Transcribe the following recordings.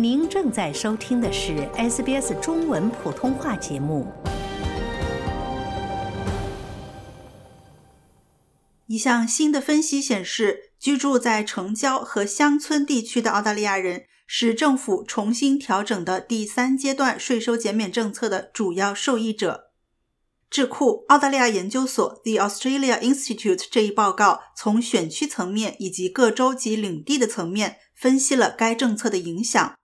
您正在收听的是 SBS 中文普通话节目。一项新的分析显示，居住在城郊和乡村地区的澳大利亚人是政府重新调整的第三阶段税收减免政策的主要受益者。智库澳大利亚研究所 The Australia Institute 这一报告从选区层面以及各州及领地的层面分析了该政策的影响。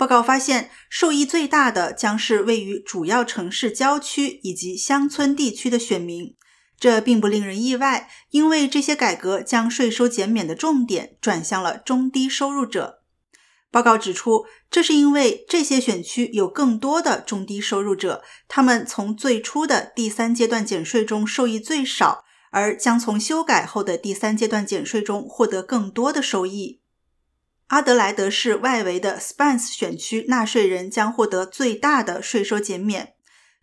报告发现，受益最大的将是位于主要城市郊区以及乡村地区的选民。这并不令人意外，因为这些改革将税收减免的重点转向了中低收入者。报告指出，这是因为这些选区有更多的中低收入者，他们从最初的第三阶段减税中受益最少，而将从修改后的第三阶段减税中获得更多的收益。阿德莱德市外围的 Spence 选区纳税人将获得最大的税收减免。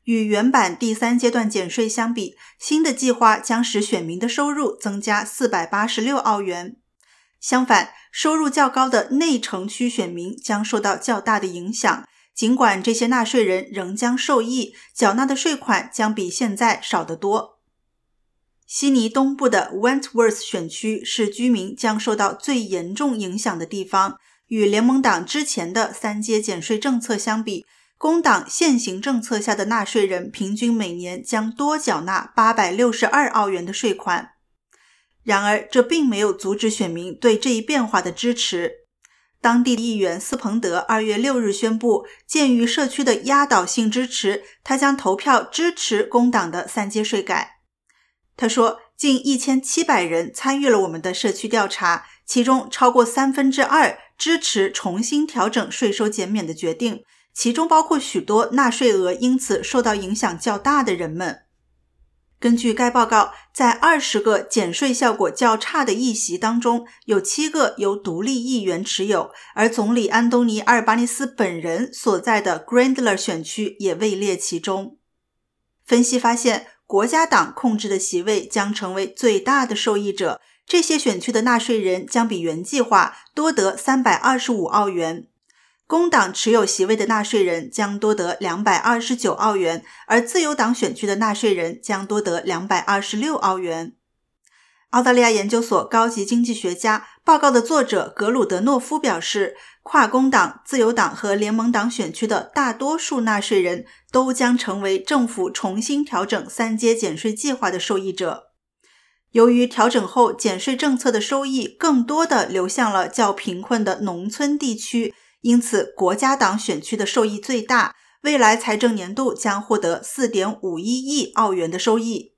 与原版第三阶段减税相比，新的计划将使选民的收入增加486澳元。相反，收入较高的内城区选民将受到较大的影响。尽管这些纳税人仍将受益，缴纳的税款将比现在少得多。悉尼东部的 Wentworth 选区是居民将受到最严重影响的地方。与联盟党之前的三阶减税政策相比，工党现行政策下的纳税人平均每年将多缴纳862澳元的税款。然而，这并没有阻止选民对这一变化的支持。当地议员斯彭德2月6日宣布，鉴于社区的压倒性支持，他将投票支持工党的三阶税改。他说，近一千七百人参与了我们的社区调查，其中超过三分之二支持重新调整税收减免的决定，其中包括许多纳税额因此受到影响较大的人们。根据该报告，在二十个减税效果较差的议席当中，有七个由独立议员持有，而总理安东尼·阿尔巴尼斯本人所在的 Grandler 选区也位列其中。分析发现。国家党控制的席位将成为最大的受益者，这些选区的纳税人将比原计划多得三百二十五澳元。工党持有席位的纳税人将多得两百二十九澳元，而自由党选区的纳税人将多得两百二十六澳元。澳大利亚研究所高级经济学家报告的作者格鲁德诺夫表示。跨工党、自由党和联盟党选区的大多数纳税人都将成为政府重新调整三阶减税计划的受益者。由于调整后减税政策的收益更多的流向了较贫困的农村地区，因此国家党选区的受益最大，未来财政年度将获得4.51亿澳元的收益。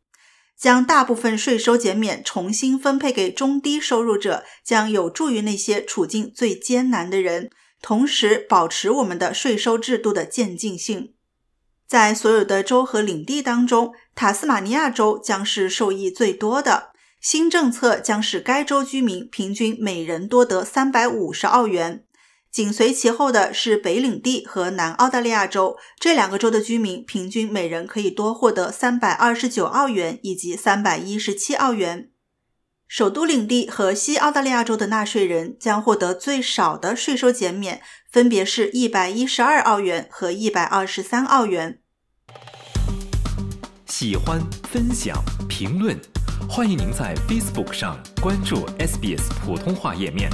将大部分税收减免重新分配给中低收入者，将有助于那些处境最艰难的人，同时保持我们的税收制度的渐进性。在所有的州和领地当中，塔斯马尼亚州将是受益最多的。新政策将使该州居民平均每人多得三百五十澳元。紧随其后的是北领地和南澳大利亚州，这两个州的居民平均每人可以多获得三百二十九澳元以及三百一十七澳元。首都领地和西澳大利亚州的纳税人将获得最少的税收减免，分别是一百一十二澳元和一百二十三澳元。喜欢、分享、评论，欢迎您在 Facebook 上关注 SBS 普通话页面。